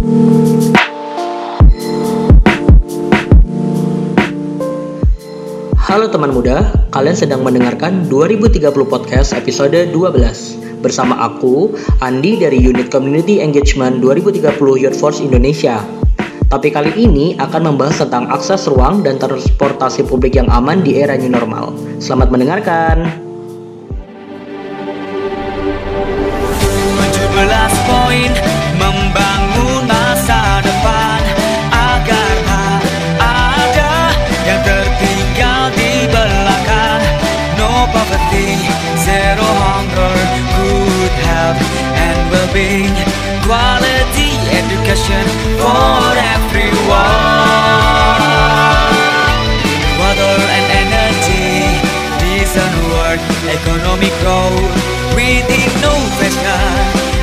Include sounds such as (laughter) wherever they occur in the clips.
Halo teman muda, kalian sedang mendengarkan 2030 Podcast episode 12 Bersama aku, Andi dari Unit Community Engagement 2030 Youth Force Indonesia. Tapi kali ini akan membahas tentang akses ruang dan transportasi publik yang aman di era new normal. Selamat mendengarkan health and well-being, quality education for everyone. Water and energy, decent work, economic growth with innovation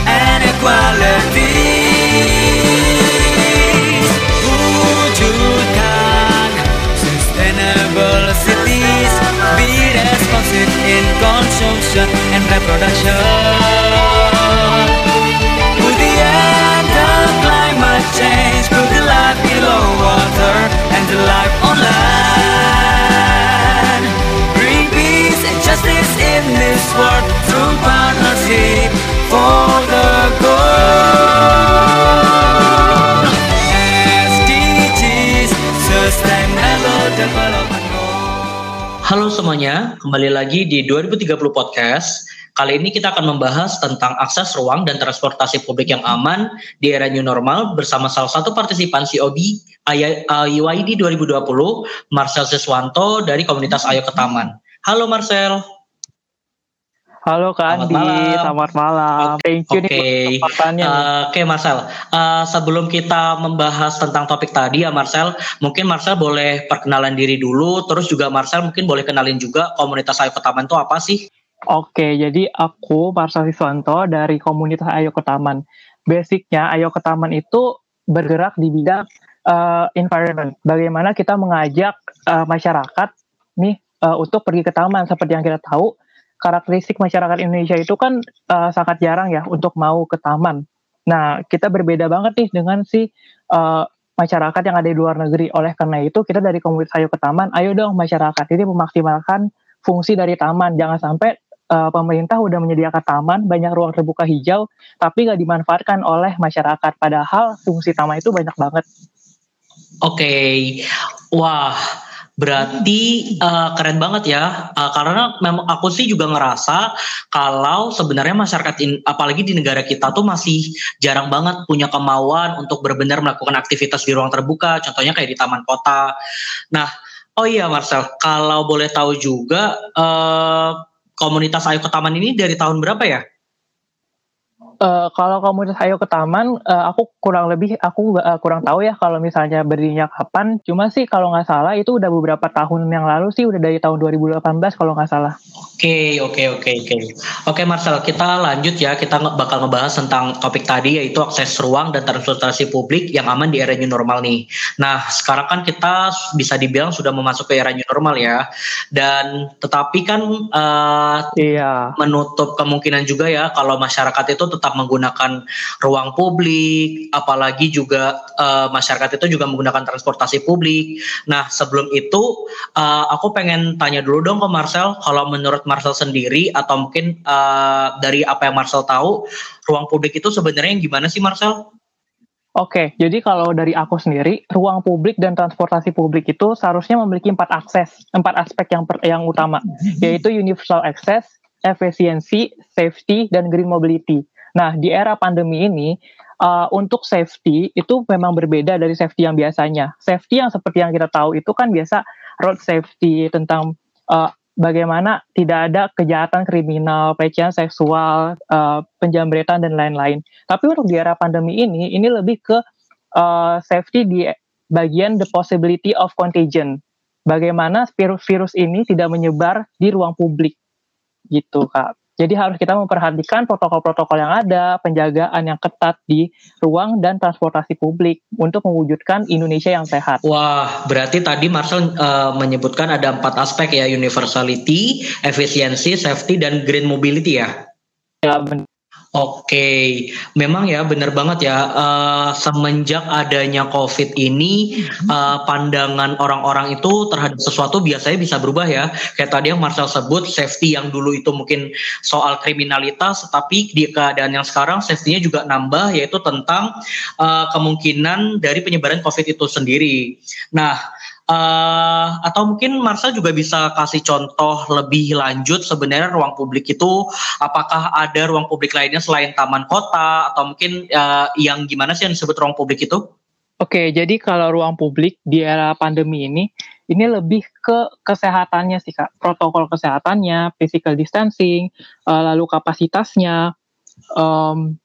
and equality. Wujudkan sustainable cities, be responsive in consumption and reproduction. The life on land. Bring peace and justice in this world through partnership for the goal. Semuanya, kembali lagi di 2030 Podcast. Kali ini kita akan membahas tentang akses ruang dan transportasi publik yang aman di era new normal bersama salah satu partisipan COB UID 2020, Marcel Siswanto dari komunitas Ayo ke Taman. Halo Marcel. Halo Kak Selamat Andi, malam. selamat malam. Thank you Oke, nih kesempatannya. Eh, Oke Marcel, Eh, sebelum kita membahas tentang topik tadi ya Marcel, mungkin Marcel boleh perkenalan diri dulu, terus juga Marcel mungkin boleh kenalin juga komunitas Ayo ke Taman itu apa sih? Oke, jadi aku Marsal Siswanto dari komunitas Ayo ke Taman. Basicnya Ayo ke Taman itu bergerak di bidang eh, environment. Bagaimana kita mengajak eh, masyarakat nih eh, untuk pergi ke taman. Seperti yang kita tahu, karakteristik masyarakat Indonesia itu kan eh, sangat jarang ya untuk mau ke taman. Nah, kita berbeda banget nih dengan si eh, masyarakat yang ada di luar negeri. Oleh karena itu, kita dari komunitas Ayo ke Taman, ayo dong masyarakat ini memaksimalkan fungsi dari taman. Jangan sampai eh, pemerintah udah menyediakan taman, banyak ruang terbuka hijau, tapi nggak dimanfaatkan oleh masyarakat. Padahal fungsi taman itu banyak banget. Oke, wah berarti eh, keren banget ya. Eh, karena memang aku sih juga ngerasa kalau sebenarnya masyarakat, in- apalagi di negara kita tuh masih jarang banget punya kemauan untuk benar-benar melakukan aktivitas di ruang terbuka. Contohnya kayak di taman kota. Nah, oh iya Marcel, kalau boleh tahu juga eh, komunitas Ayo ke Taman ini dari tahun berapa ya? Eh, kalau komunitas Ayo ke Taman, eh, aku kurang lebih aku eh, kurang tahu ya kalau misalnya berdirinya kapan. Cuma sih kalau nggak salah itu udah beberapa tahun yang lalu sih, udah dari tahun 2018 kalau nggak salah. Oke, oke, oke, oke. Oke, Marcel, kita lanjut ya. Kita bakal ngebahas tentang topik tadi yaitu akses ruang dan transportasi publik yang aman di era new normal nih. Nah, sekarang kan kita bisa dibilang sudah memasuki era new normal ya. Dan tetapi kan eh, Iya. menutup kemungkinan juga ya kalau masyarakat itu tetap menggunakan ruang publik, apalagi juga eh, masyarakat itu juga menggunakan transportasi publik. Nah, sebelum itu eh, aku pengen tanya dulu dong ke Marcel, kalau menurut Marcel sendiri atau mungkin eh, dari apa yang Marcel tahu, ruang publik itu sebenarnya yang gimana sih Marcel? Oke, jadi kalau dari aku sendiri, ruang publik dan transportasi publik itu seharusnya memiliki empat akses, empat aspek yang per- yang utama, yaitu universal access, efisiensi, safety, dan green mobility. Nah, di era pandemi ini, uh, untuk safety itu memang berbeda dari safety yang biasanya. Safety yang seperti yang kita tahu itu kan biasa road safety tentang uh, bagaimana tidak ada kejahatan kriminal, pelecehan seksual, uh, penjambretan dan lain-lain. Tapi untuk di era pandemi ini, ini lebih ke uh, safety di bagian the possibility of contagion. Bagaimana virus-virus ini tidak menyebar di ruang publik, gitu kak. Jadi harus kita memperhatikan protokol-protokol yang ada, penjagaan yang ketat di ruang dan transportasi publik untuk mewujudkan Indonesia yang sehat. Wah, berarti tadi Marcel eh, menyebutkan ada empat aspek ya, universality, efisiensi, safety, dan green mobility ya. Ya, ben- Oke, memang ya benar banget ya. Uh, semenjak adanya COVID ini, uh, pandangan orang-orang itu terhadap sesuatu biasanya bisa berubah ya. Kayak tadi yang Marcel sebut, safety yang dulu itu mungkin soal kriminalitas, tapi di keadaan yang sekarang safety-nya juga nambah, yaitu tentang uh, kemungkinan dari penyebaran COVID itu sendiri. Nah, Uh, atau mungkin Marcel juga bisa kasih contoh lebih lanjut sebenarnya ruang publik itu. Apakah ada ruang publik lainnya selain taman kota? Atau mungkin uh, yang gimana sih yang disebut ruang publik itu? Oke, jadi kalau ruang publik di era pandemi ini ini lebih ke kesehatannya sih kak, protokol kesehatannya, physical distancing, uh, lalu kapasitasnya, um,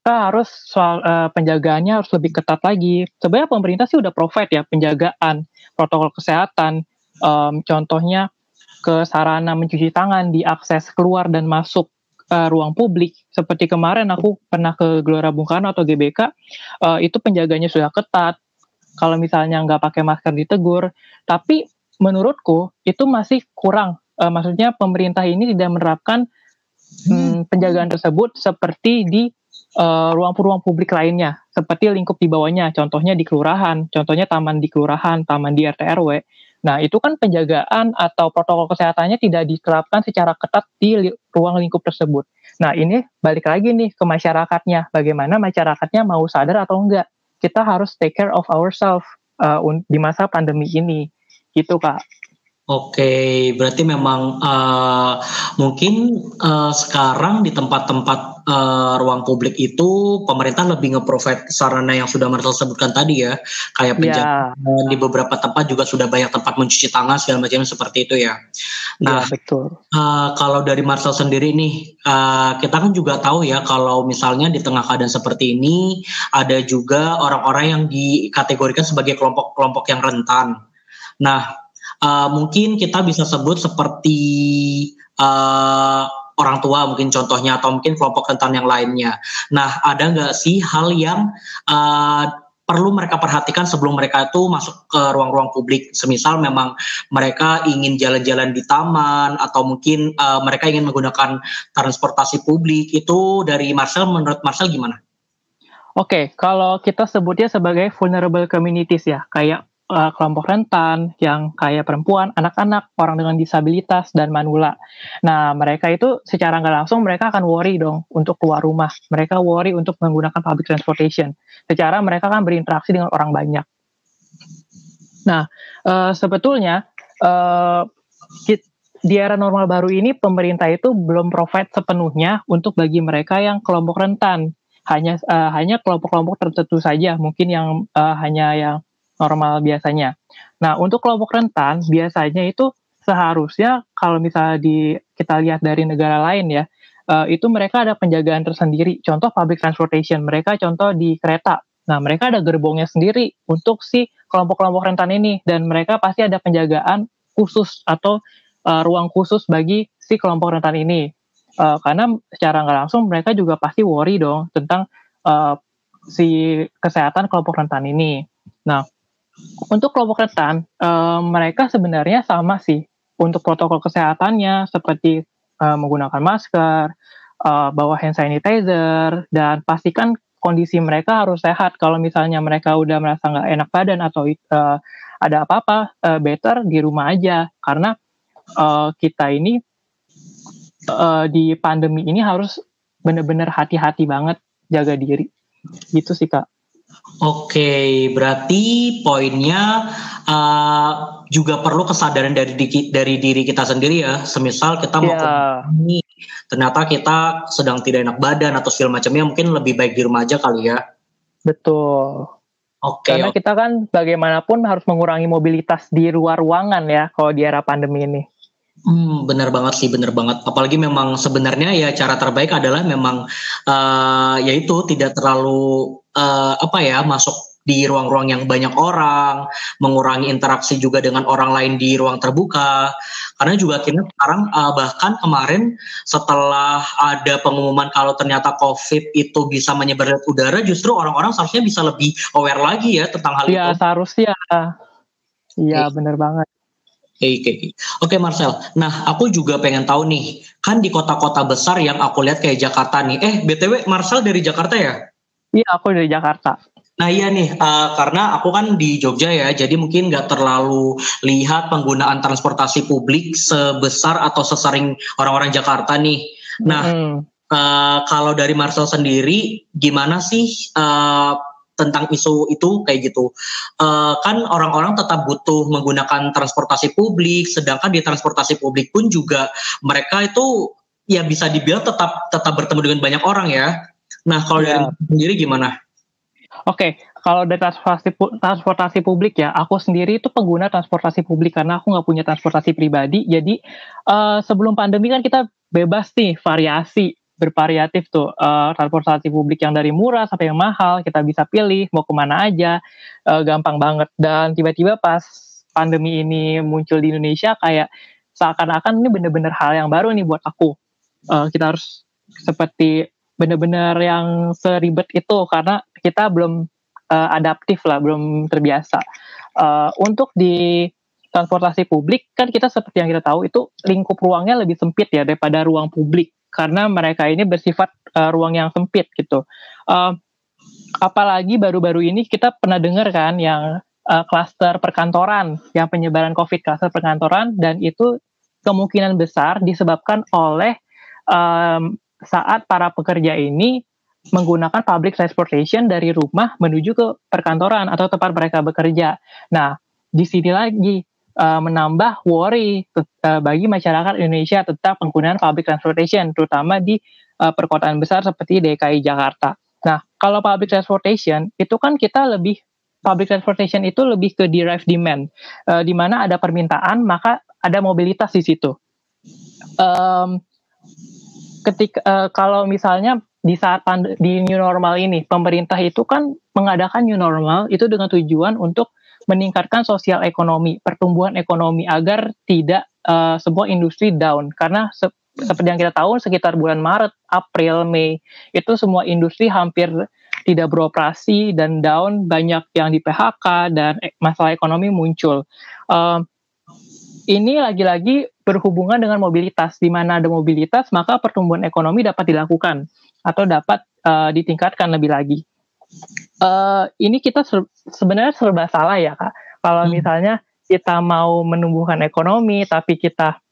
kita harus soal uh, penjagaannya harus lebih ketat lagi. Sebenarnya pemerintah sih udah provide ya penjagaan protokol kesehatan. Um, contohnya ke sarana mencuci tangan di akses keluar dan masuk uh, ruang publik. Seperti kemarin aku pernah ke Gelora Bung Karno atau GBK, uh, itu penjaganya sudah ketat. Kalau misalnya nggak pakai masker ditegur, tapi menurutku itu masih kurang. Uh, maksudnya pemerintah ini tidak menerapkan hmm, penjagaan tersebut seperti di uh, ruang-ruang publik lainnya seperti lingkup di bawahnya contohnya di kelurahan contohnya taman di kelurahan taman di RT RW nah itu kan penjagaan atau protokol kesehatannya tidak diterapkan secara ketat di ruang lingkup tersebut. Nah ini balik lagi nih ke masyarakatnya. Bagaimana masyarakatnya mau sadar atau enggak? Kita harus take care of ourselves uh, di masa pandemi ini. Gitu kak Oke, berarti memang uh, mungkin uh, sekarang di tempat-tempat uh, ruang publik itu pemerintah lebih nge-provide sarana yang sudah Marcel sebutkan tadi ya, kayak penjagaan yeah. di beberapa tempat juga sudah banyak tempat mencuci tangan segala macam seperti itu ya. Nah, yeah, betul. Uh, kalau dari Marcel sendiri nih, uh, kita kan juga tahu ya kalau misalnya di tengah keadaan seperti ini ada juga orang-orang yang dikategorikan sebagai kelompok-kelompok yang rentan. Nah, uh, mungkin kita bisa sebut seperti uh, orang tua mungkin contohnya atau mungkin kelompok rentan yang lainnya. Nah, ada nggak sih hal yang uh, perlu mereka perhatikan sebelum mereka itu masuk ke ruang-ruang publik. Semisal memang mereka ingin jalan-jalan di taman atau mungkin uh, mereka ingin menggunakan transportasi publik. Itu dari Marcel, menurut Marcel gimana? Oke, okay, kalau kita sebutnya sebagai vulnerable communities ya, kayak uh, kelompok rentan yang kayak perempuan, anak-anak, orang dengan disabilitas dan manula. Nah, mereka itu secara nggak langsung mereka akan worry dong untuk keluar rumah. Mereka worry untuk menggunakan public transportation. Secara mereka kan berinteraksi dengan orang banyak. Nah, uh, sebetulnya uh, di era normal baru ini pemerintah itu belum provide sepenuhnya untuk bagi mereka yang kelompok rentan. Hanya uh, hanya kelompok-kelompok tertentu saja, mungkin yang uh, hanya yang normal biasanya. Nah, untuk kelompok rentan biasanya itu seharusnya kalau misalnya di kita lihat dari negara lain ya, uh, itu mereka ada penjagaan tersendiri. Contoh public transportation, mereka contoh di kereta. Nah, mereka ada gerbongnya sendiri untuk si kelompok-kelompok rentan ini dan mereka pasti ada penjagaan khusus atau uh, ruang khusus bagi si kelompok rentan ini. Uh, karena secara nggak langsung mereka juga pasti worry dong tentang uh, si kesehatan kelompok rentan ini. Nah, untuk kelompok rentan, uh, mereka sebenarnya sama sih untuk protokol kesehatannya seperti uh, menggunakan masker, uh, bawa hand sanitizer, dan pastikan kondisi mereka harus sehat. Kalau misalnya mereka udah merasa nggak enak badan atau uh, ada apa-apa, uh, better di rumah aja karena uh, kita ini uh, di pandemi ini harus benar-benar hati-hati banget jaga diri. Gitu sih kak. Oke, berarti poinnya uh, juga perlu kesadaran dari di, dari diri kita sendiri ya. Semisal kita mau yeah. ini, ternyata kita sedang tidak enak badan atau segala macamnya, mungkin lebih baik di rumah aja kali ya. Betul. Oke. Karena okay. kita kan bagaimanapun harus mengurangi mobilitas di luar ruangan ya, kalau di era pandemi ini. Hmm, benar banget sih, benar banget. Apalagi memang sebenarnya ya cara terbaik adalah memang uh, yaitu tidak terlalu uh, apa ya masuk di ruang-ruang yang banyak orang, mengurangi interaksi juga dengan orang lain di ruang terbuka. Karena juga kita sekarang uh, bahkan kemarin setelah ada pengumuman kalau ternyata COVID itu bisa menyebar lewat udara, justru orang-orang seharusnya bisa lebih aware lagi ya tentang hal ya, itu. Iya, seharusnya. Iya, benar banget. Oke, oke Marcel. Nah, aku juga pengen tahu nih, kan di kota-kota besar yang aku lihat kayak Jakarta nih. Eh, btw Marcel dari Jakarta ya? Iya, aku dari Jakarta. Nah iya nih, uh, karena aku kan di Jogja ya, jadi mungkin nggak terlalu lihat penggunaan transportasi publik sebesar atau sesering orang-orang Jakarta nih. Nah, hmm. uh, kalau dari Marcel sendiri, gimana sih uh, tentang isu itu kayak gitu? Uh, kan orang-orang tetap butuh menggunakan transportasi publik, sedangkan di transportasi publik pun juga mereka itu ya bisa dibilang tetap tetap bertemu dengan banyak orang ya. Nah, kalau yeah. dari sendiri gimana? Oke, okay, kalau dari transportasi, transportasi publik ya, aku sendiri itu pengguna transportasi publik karena aku nggak punya transportasi pribadi. Jadi uh, sebelum pandemi kan kita bebas nih variasi bervariatif tuh uh, transportasi publik yang dari murah sampai yang mahal kita bisa pilih mau ke mana aja uh, gampang banget. Dan tiba-tiba pas pandemi ini muncul di Indonesia kayak seakan-akan ini bener-bener hal yang baru nih buat aku. Uh, kita harus seperti bener-bener yang seribet itu karena kita belum uh, adaptif lah, belum terbiasa. Uh, untuk di transportasi publik kan kita seperti yang kita tahu itu lingkup ruangnya lebih sempit ya daripada ruang publik karena mereka ini bersifat uh, ruang yang sempit gitu. Uh, apalagi baru-baru ini kita pernah dengar kan yang klaster uh, perkantoran, yang penyebaran COVID klaster perkantoran dan itu kemungkinan besar disebabkan oleh um, saat para pekerja ini menggunakan public transportation dari rumah menuju ke perkantoran atau tempat mereka bekerja. Nah, di sini lagi uh, menambah worry uh, bagi masyarakat Indonesia tentang penggunaan public transportation, terutama di uh, perkotaan besar seperti DKI Jakarta. Nah, kalau public transportation itu kan kita lebih public transportation itu lebih ke derived demand, di mana ada permintaan maka ada mobilitas di situ. Um, ketika uh, kalau misalnya di saat di new normal ini pemerintah itu kan mengadakan new normal itu dengan tujuan untuk meningkatkan sosial ekonomi, pertumbuhan ekonomi agar tidak uh, sebuah industri down karena se seperti yang kita tahu sekitar bulan Maret, April, Mei itu semua industri hampir tidak beroperasi dan down, banyak yang di PHK dan e, masalah ekonomi muncul. Uh, ini lagi-lagi berhubungan dengan mobilitas. Di mana ada mobilitas, maka pertumbuhan ekonomi dapat dilakukan atau dapat uh, ditingkatkan lebih lagi. Uh, ini kita ser sebenarnya serba salah ya kak. Kalau hmm. misalnya kita mau menumbuhkan ekonomi, tapi kita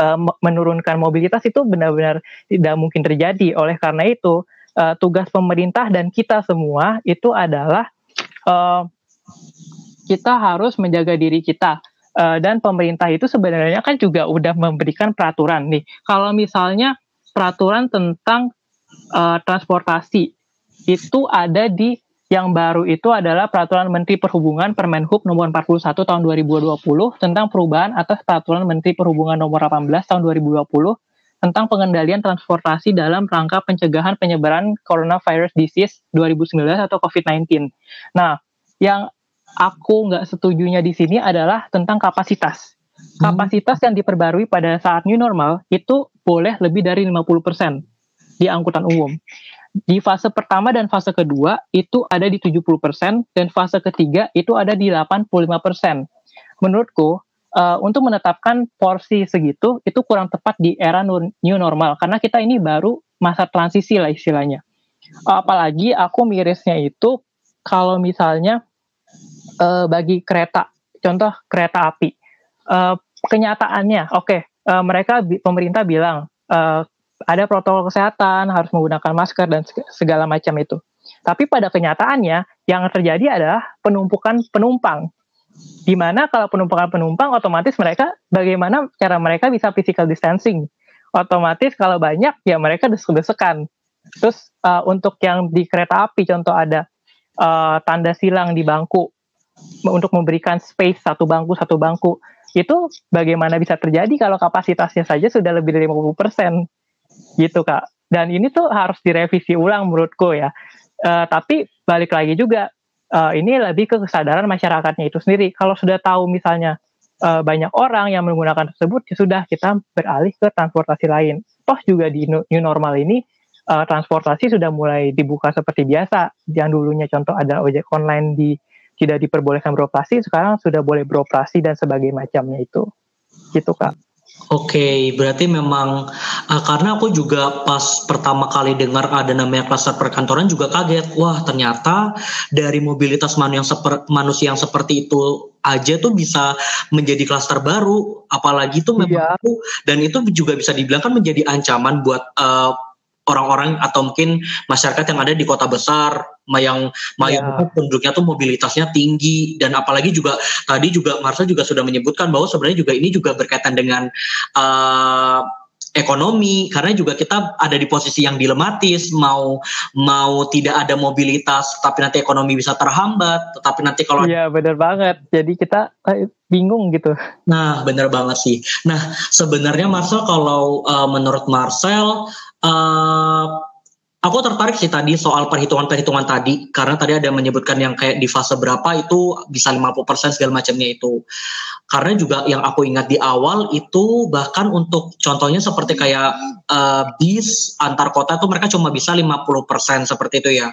uh, menurunkan mobilitas itu benar-benar tidak mungkin terjadi. Oleh karena itu, uh, tugas pemerintah dan kita semua itu adalah uh, kita harus menjaga diri kita uh, dan pemerintah itu sebenarnya kan juga udah memberikan peraturan nih. Kalau misalnya peraturan tentang uh, transportasi itu ada di yang baru itu adalah Peraturan Menteri Perhubungan Permenhub nomor 41 tahun 2020 tentang perubahan atas Peraturan Menteri Perhubungan nomor 18 tahun 2020 tentang pengendalian transportasi dalam rangka pencegahan penyebaran coronavirus disease 2019 atau COVID-19. Nah, yang aku nggak setujunya di sini adalah tentang kapasitas. Hmm. Kapasitas yang diperbarui pada saat new normal itu boleh lebih dari 50% di angkutan umum. Di fase pertama dan fase kedua itu ada di 70% dan fase ketiga itu ada di 85%. Menurutku uh, untuk menetapkan porsi segitu itu kurang tepat di era new normal karena kita ini baru masa transisi lah istilahnya. Apalagi aku mirisnya itu kalau misalnya uh, bagi kereta, contoh kereta api. Uh, kenyataannya, oke, okay, uh, mereka pemerintah bilang uh, ada protokol kesehatan, harus menggunakan masker dan segala macam itu. Tapi pada kenyataannya yang terjadi adalah penumpukan penumpang. Di mana kalau penumpukan penumpang otomatis mereka bagaimana cara mereka bisa physical distancing. Otomatis kalau banyak ya mereka desek-desekan. Terus uh, untuk yang di kereta api contoh ada uh, tanda silang di bangku untuk memberikan space satu bangku satu bangku itu bagaimana bisa terjadi kalau kapasitasnya saja sudah lebih dari 50% gitu kak. Dan ini tuh harus direvisi ulang menurutku ya. Uh, tapi balik lagi juga uh, ini lebih ke kesadaran masyarakatnya itu sendiri. Kalau sudah tahu misalnya uh, banyak orang yang menggunakan tersebut ya sudah kita beralih ke transportasi lain. Toh juga di new normal ini uh, transportasi sudah mulai dibuka seperti biasa. Yang dulunya contoh ada ojek online di tidak diperbolehkan beroperasi sekarang sudah boleh beroperasi dan sebagai macamnya itu. Gitu kak Oke, berarti memang uh, karena aku juga pas pertama kali dengar ada namanya klaster perkantoran juga kaget. Wah, ternyata dari mobilitas manusia yang, seper, manusia yang seperti itu aja tuh bisa menjadi klaster baru. Apalagi tuh memang Iya. dan itu juga bisa dibilang kan menjadi ancaman buat uh, orang-orang atau mungkin masyarakat yang ada di kota besar yang mayoritas penduduknya tuh mobilitasnya tinggi. Dan apalagi juga tadi juga Marcel juga sudah menyebutkan bahwa sebenarnya juga ini juga berkaitan dengan uh, ekonomi. Karena juga kita ada di posisi yang dilematis. Mau mau tidak ada mobilitas tapi nanti ekonomi bisa terhambat. Tetapi nanti kalau Iya bener banget. Jadi kita eh, bingung gitu. Nah, bener banget sih. Nah, sebenarnya Marcel kalau uh, menurut Marcel, uh, aku tertarik sih tadi soal perhitungan-perhitungan tadi, karena tadi ada menyebutkan yang kayak di fase berapa itu bisa 50% segala macamnya itu. Karena juga yang aku ingat di awal itu bahkan untuk contohnya seperti kayak uh, bis antar kota itu mereka cuma bisa 50% seperti itu ya.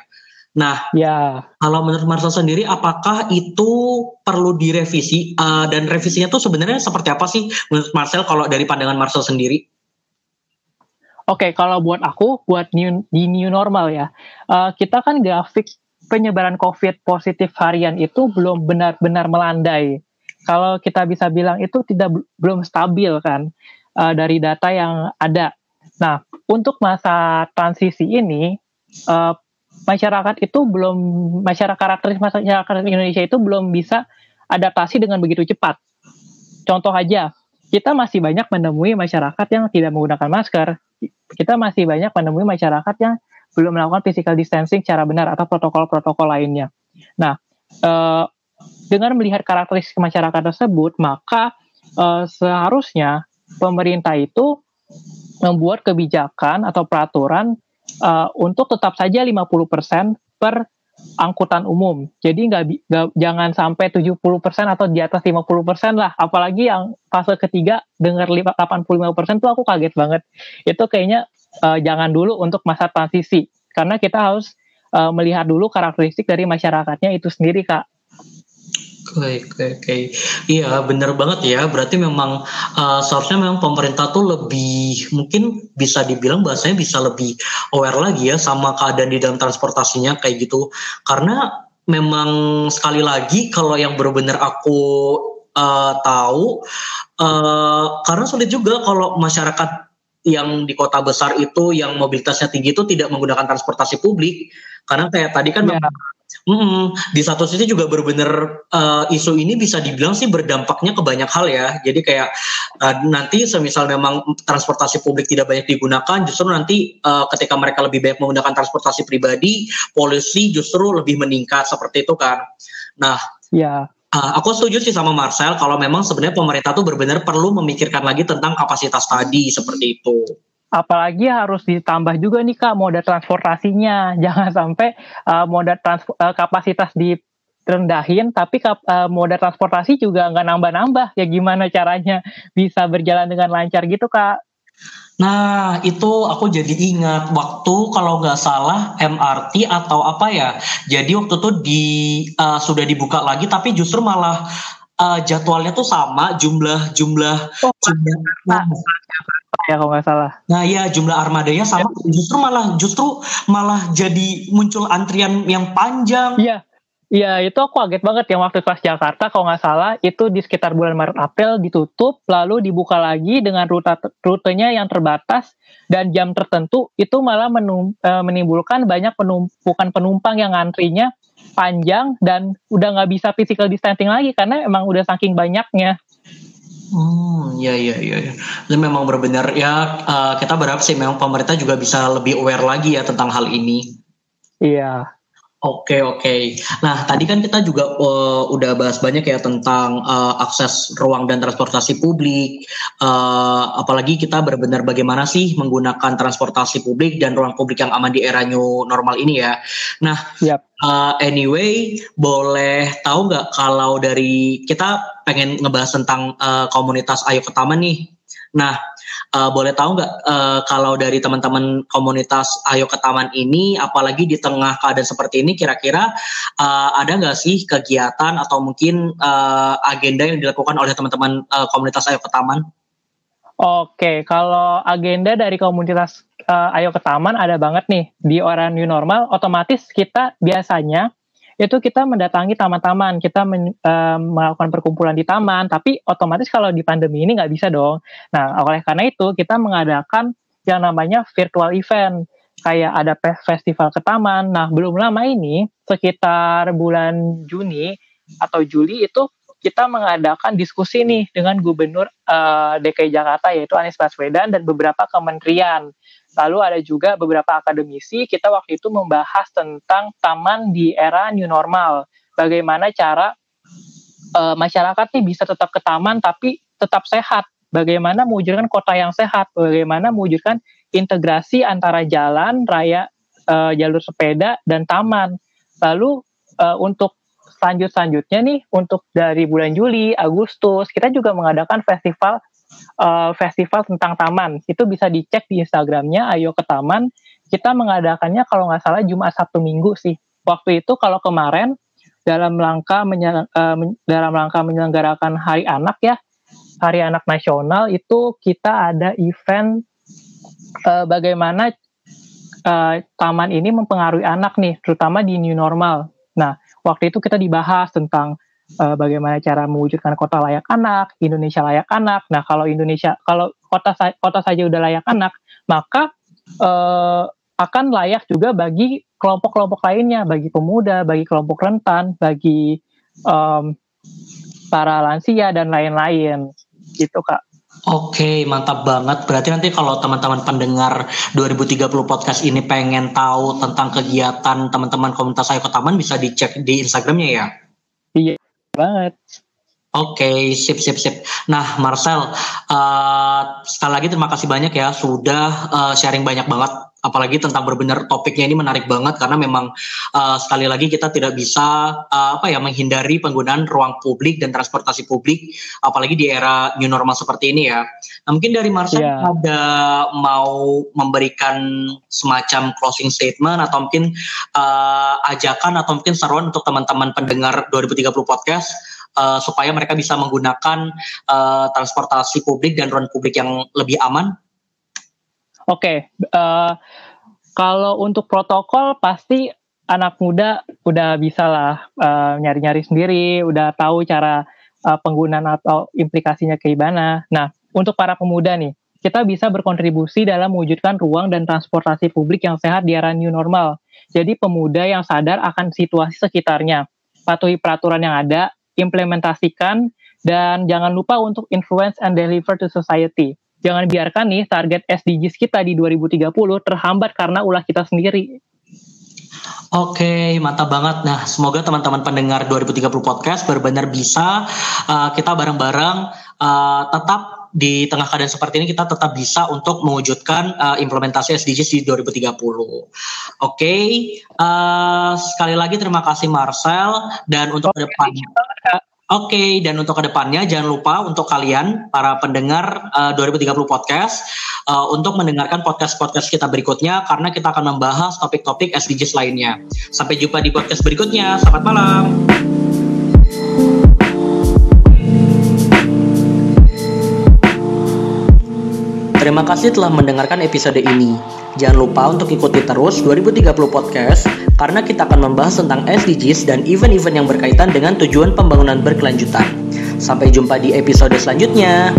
Nah, ya kalau menurut Marcel sendiri, apakah itu perlu direvisi Uh, dan revisinya tuh sebenarnya seperti apa sih menurut Marcel kalau dari pandangan Marcel sendiri? Oke, kalau buat aku, buat new, di new normal ya, eh, kita kan grafik penyebaran COVID positif harian itu belum benar-benar melandai. Kalau kita bisa bilang itu tidak belum stabil kan eh, dari data yang ada. Nah, untuk masa transisi ini, eh, masyarakat itu belum masyarakat karakteristik masyarakat Indonesia itu belum bisa adaptasi dengan begitu cepat. Contoh aja, kita masih banyak menemui masyarakat yang tidak menggunakan masker. Kita masih banyak menemui masyarakat yang belum melakukan physical distancing secara benar atau protokol-protokol lainnya. Nah, eh, dengan melihat karakteristik masyarakat tersebut, maka eh, seharusnya pemerintah itu membuat kebijakan atau peraturan eh, untuk tetap saja 50% per angkutan umum. Jadi nggak jangan sampai 70% atau di atas 50% lah. Apalagi yang fase ketiga dengar lima- 85% tuh aku kaget banget. Itu kayaknya eh, jangan dulu untuk masa transisi karena kita harus eh, melihat dulu karakteristik dari masyarakatnya itu sendiri, Kak. Oke, oke, oke. Iya, bener banget ya. Berarti memang uh, seharusnya memang pemerintah tuh lebih mungkin bisa dibilang bahasanya bisa lebih aware lagi ya sama keadaan di dalam transportasinya kayak gitu. Karena memang sekali lagi kalau yang benar-benar aku uh, tahu, uh, karena sulit juga kalau masyarakat yang di kota besar itu yang mobilitasnya tinggi itu tidak menggunakan transportasi publik karena kayak tadi kan Ya. Mm, di satu sisi juga benar-benar uh, isu ini bisa dibilang sih berdampaknya ke banyak hal ya. Jadi kayak uh, nanti semisal memang transportasi publik tidak banyak digunakan, justru nanti uh, ketika mereka lebih banyak menggunakan transportasi pribadi, polusi justru lebih meningkat seperti itu kan. Nah, Ya, uh, aku setuju sih sama Marcel kalau memang sebenarnya pemerintah tuh benar-benar perlu memikirkan lagi tentang kapasitas tadi seperti itu. Apalagi harus ditambah juga nih Kak moda transportasinya. (laughs) Jangan sampai uh, moda trans uh, kapasitas direndahin tapi kap, uh, moda transportasi juga nggak nambah-nambah. Ya gimana caranya (laughs) bisa berjalan dengan lancar gitu Kak? Nah, itu aku jadi ingat waktu kalau nggak salah MRT atau apa ya. Jadi waktu itu di uh, sudah dibuka lagi, tapi justru malah uh, jadwalnya tuh sama, jumlah jumlah Oh, jumlah. Pak. ya kalau nggak salah. Nah, ya jumlah armadanya sama, justru malah justru malah jadi muncul antrian yang panjang. Iya, iya itu aku kaget banget yang waktu kelas Jakarta kalau nggak salah itu di sekitar bulan Maret April ditutup lalu dibuka lagi dengan rute rutenya yang terbatas dan jam tertentu itu malah menum, eh, menimbulkan banyak penumpukan penumpang yang antrinya panjang dan udah nggak bisa physical distancing lagi karena emang udah saking banyaknya. Hmm, ya ya ya. Itu memang benar ya uh, kita berharap sih memang pemerintah juga bisa lebih aware lagi ya tentang hal ini. Iya. Oke oke. Nah tadi kan kita juga uh, udah bahas banyak ya tentang uh, akses ruang dan transportasi publik. Uh, apalagi kita benar-benar bagaimana sih menggunakan transportasi publik dan ruang publik yang aman di era new normal ini ya. Nah Yap. uh, anyway boleh tahu nggak kalau dari kita pengen ngebahas tentang uh, komunitas Ayo ke Taman nih. Nah, uh, boleh tahu nggak uh, kalau dari teman-teman komunitas Ayo ke Taman ini, apalagi di tengah keadaan seperti ini, kira-kira uh, ada nggak sih kegiatan atau mungkin uh, agenda yang dilakukan oleh teman-teman uh, komunitas Ayo ke Taman? Oke, kalau agenda dari komunitas uh, Ayo ke Taman ada banget nih di orang new normal. Otomatis kita biasanya itu kita mendatangi taman-taman, kita men, uh, melakukan perkumpulan di taman, tapi otomatis kalau di pandemi ini nggak bisa dong. Nah, oleh karena itu kita mengadakan yang namanya virtual event, kayak ada festival ke taman. Nah, belum lama ini, sekitar bulan Juni atau Juli itu kita mengadakan diskusi nih dengan Gubernur uh, eh, DKI Jakarta yaitu Anies Baswedan dan beberapa kementerian. Lalu ada juga beberapa akademisi, kita waktu itu membahas tentang taman di era new normal. Bagaimana cara uh, masyarakat nih bisa tetap ke taman tapi tetap sehat. Bagaimana mewujudkan kota yang sehat, bagaimana mewujudkan integrasi antara jalan, raya, uh, jalur sepeda, dan taman. Lalu uh, untuk selanjut selanjutnya nih untuk dari bulan Juli, Agustus kita juga mengadakan festival uh, festival tentang taman. Itu bisa dicek di Instagramnya Ayo ke Taman. Kita mengadakannya kalau nggak salah Jumat Sabtu Minggu sih. Waktu itu kalau kemarin dalam menyel, uh, dalam rangka menyelenggarakan Hari Anak ya, Hari Anak Nasional itu kita ada event uh, bagaimana uh, taman ini mempengaruhi anak nih, terutama di new normal. Nah, waktu itu kita dibahas tentang uh, bagaimana cara mewujudkan kota layak anak, Indonesia layak anak. Nah, kalau Indonesia kalau kota kota saja udah layak anak, maka uh, akan layak juga bagi kelompok-kelompok lainnya, bagi pemuda, bagi kelompok rentan, bagi um, para lansia dan lain-lain. Gitu, Kak. Oke, mantap banget. Berarti nanti kalau teman-teman pendengar 2030 podcast ini pengen tahu tentang kegiatan teman-teman komunitas Ayo ke Taman bisa dicek di Instagramnya ya? Iya, banget. Oke, okay, sip, sip, sip. Nah, Marcel, uh, sekali lagi terima kasih banyak ya sudah uh, sharing banyak banget, apalagi tentang berbenar topiknya ini menarik banget karena memang uh, sekali lagi kita tidak bisa uh, apa ya menghindari penggunaan ruang publik dan transportasi publik, apalagi di era new normal seperti ini ya. Nah, mungkin dari Marcel yeah. ada mau memberikan semacam closing statement atau mungkin uh, ajakan atau mungkin seruan untuk teman-teman pendengar 2030 podcast uh, supaya mereka bisa menggunakan uh, transportasi publik dan ruang publik yang lebih aman? Oke, okay, uh, kalau untuk protokol pasti anak muda udah bisa lah uh, nyari-nyari sendiri, udah tahu cara uh, penggunaan atau implikasinya kayak gimana. Nah, untuk para pemuda nih, kita bisa berkontribusi dalam mewujudkan ruang dan transportasi publik yang sehat di era new normal. Jadi pemuda yang sadar akan situasi sekitarnya, patuhi peraturan yang ada, implementasikan, dan jangan lupa untuk influence and deliver to society. Jangan biarkan nih target SDGs kita di 2030 terhambat karena ulah kita sendiri. Oke, mantap banget. Nah, semoga teman-teman pendengar 2030 podcast benar-benar bisa uh, kita bareng-bareng uh, tetap di tengah keadaan seperti ini kita tetap bisa untuk mewujudkan uh, implementasi SDGs di 2030. Oke, okay. uh, sekali lagi terima kasih Marcel dan untuk okay. ke depannya. Oke, okay, dan untuk ke depannya jangan lupa untuk kalian para pendengar uh, 2030 podcast uh, untuk mendengarkan podcast-podcast kita berikutnya karena kita akan membahas topik-topik SDGs lainnya. Sampai jumpa di podcast berikutnya. Selamat malam. Terima kasih telah mendengarkan episode ini. Jangan lupa untuk ikuti terus 2030 Podcast karena kita akan membahas tentang SDGs dan event-event yang berkaitan dengan tujuan pembangunan berkelanjutan. Sampai jumpa di episode selanjutnya.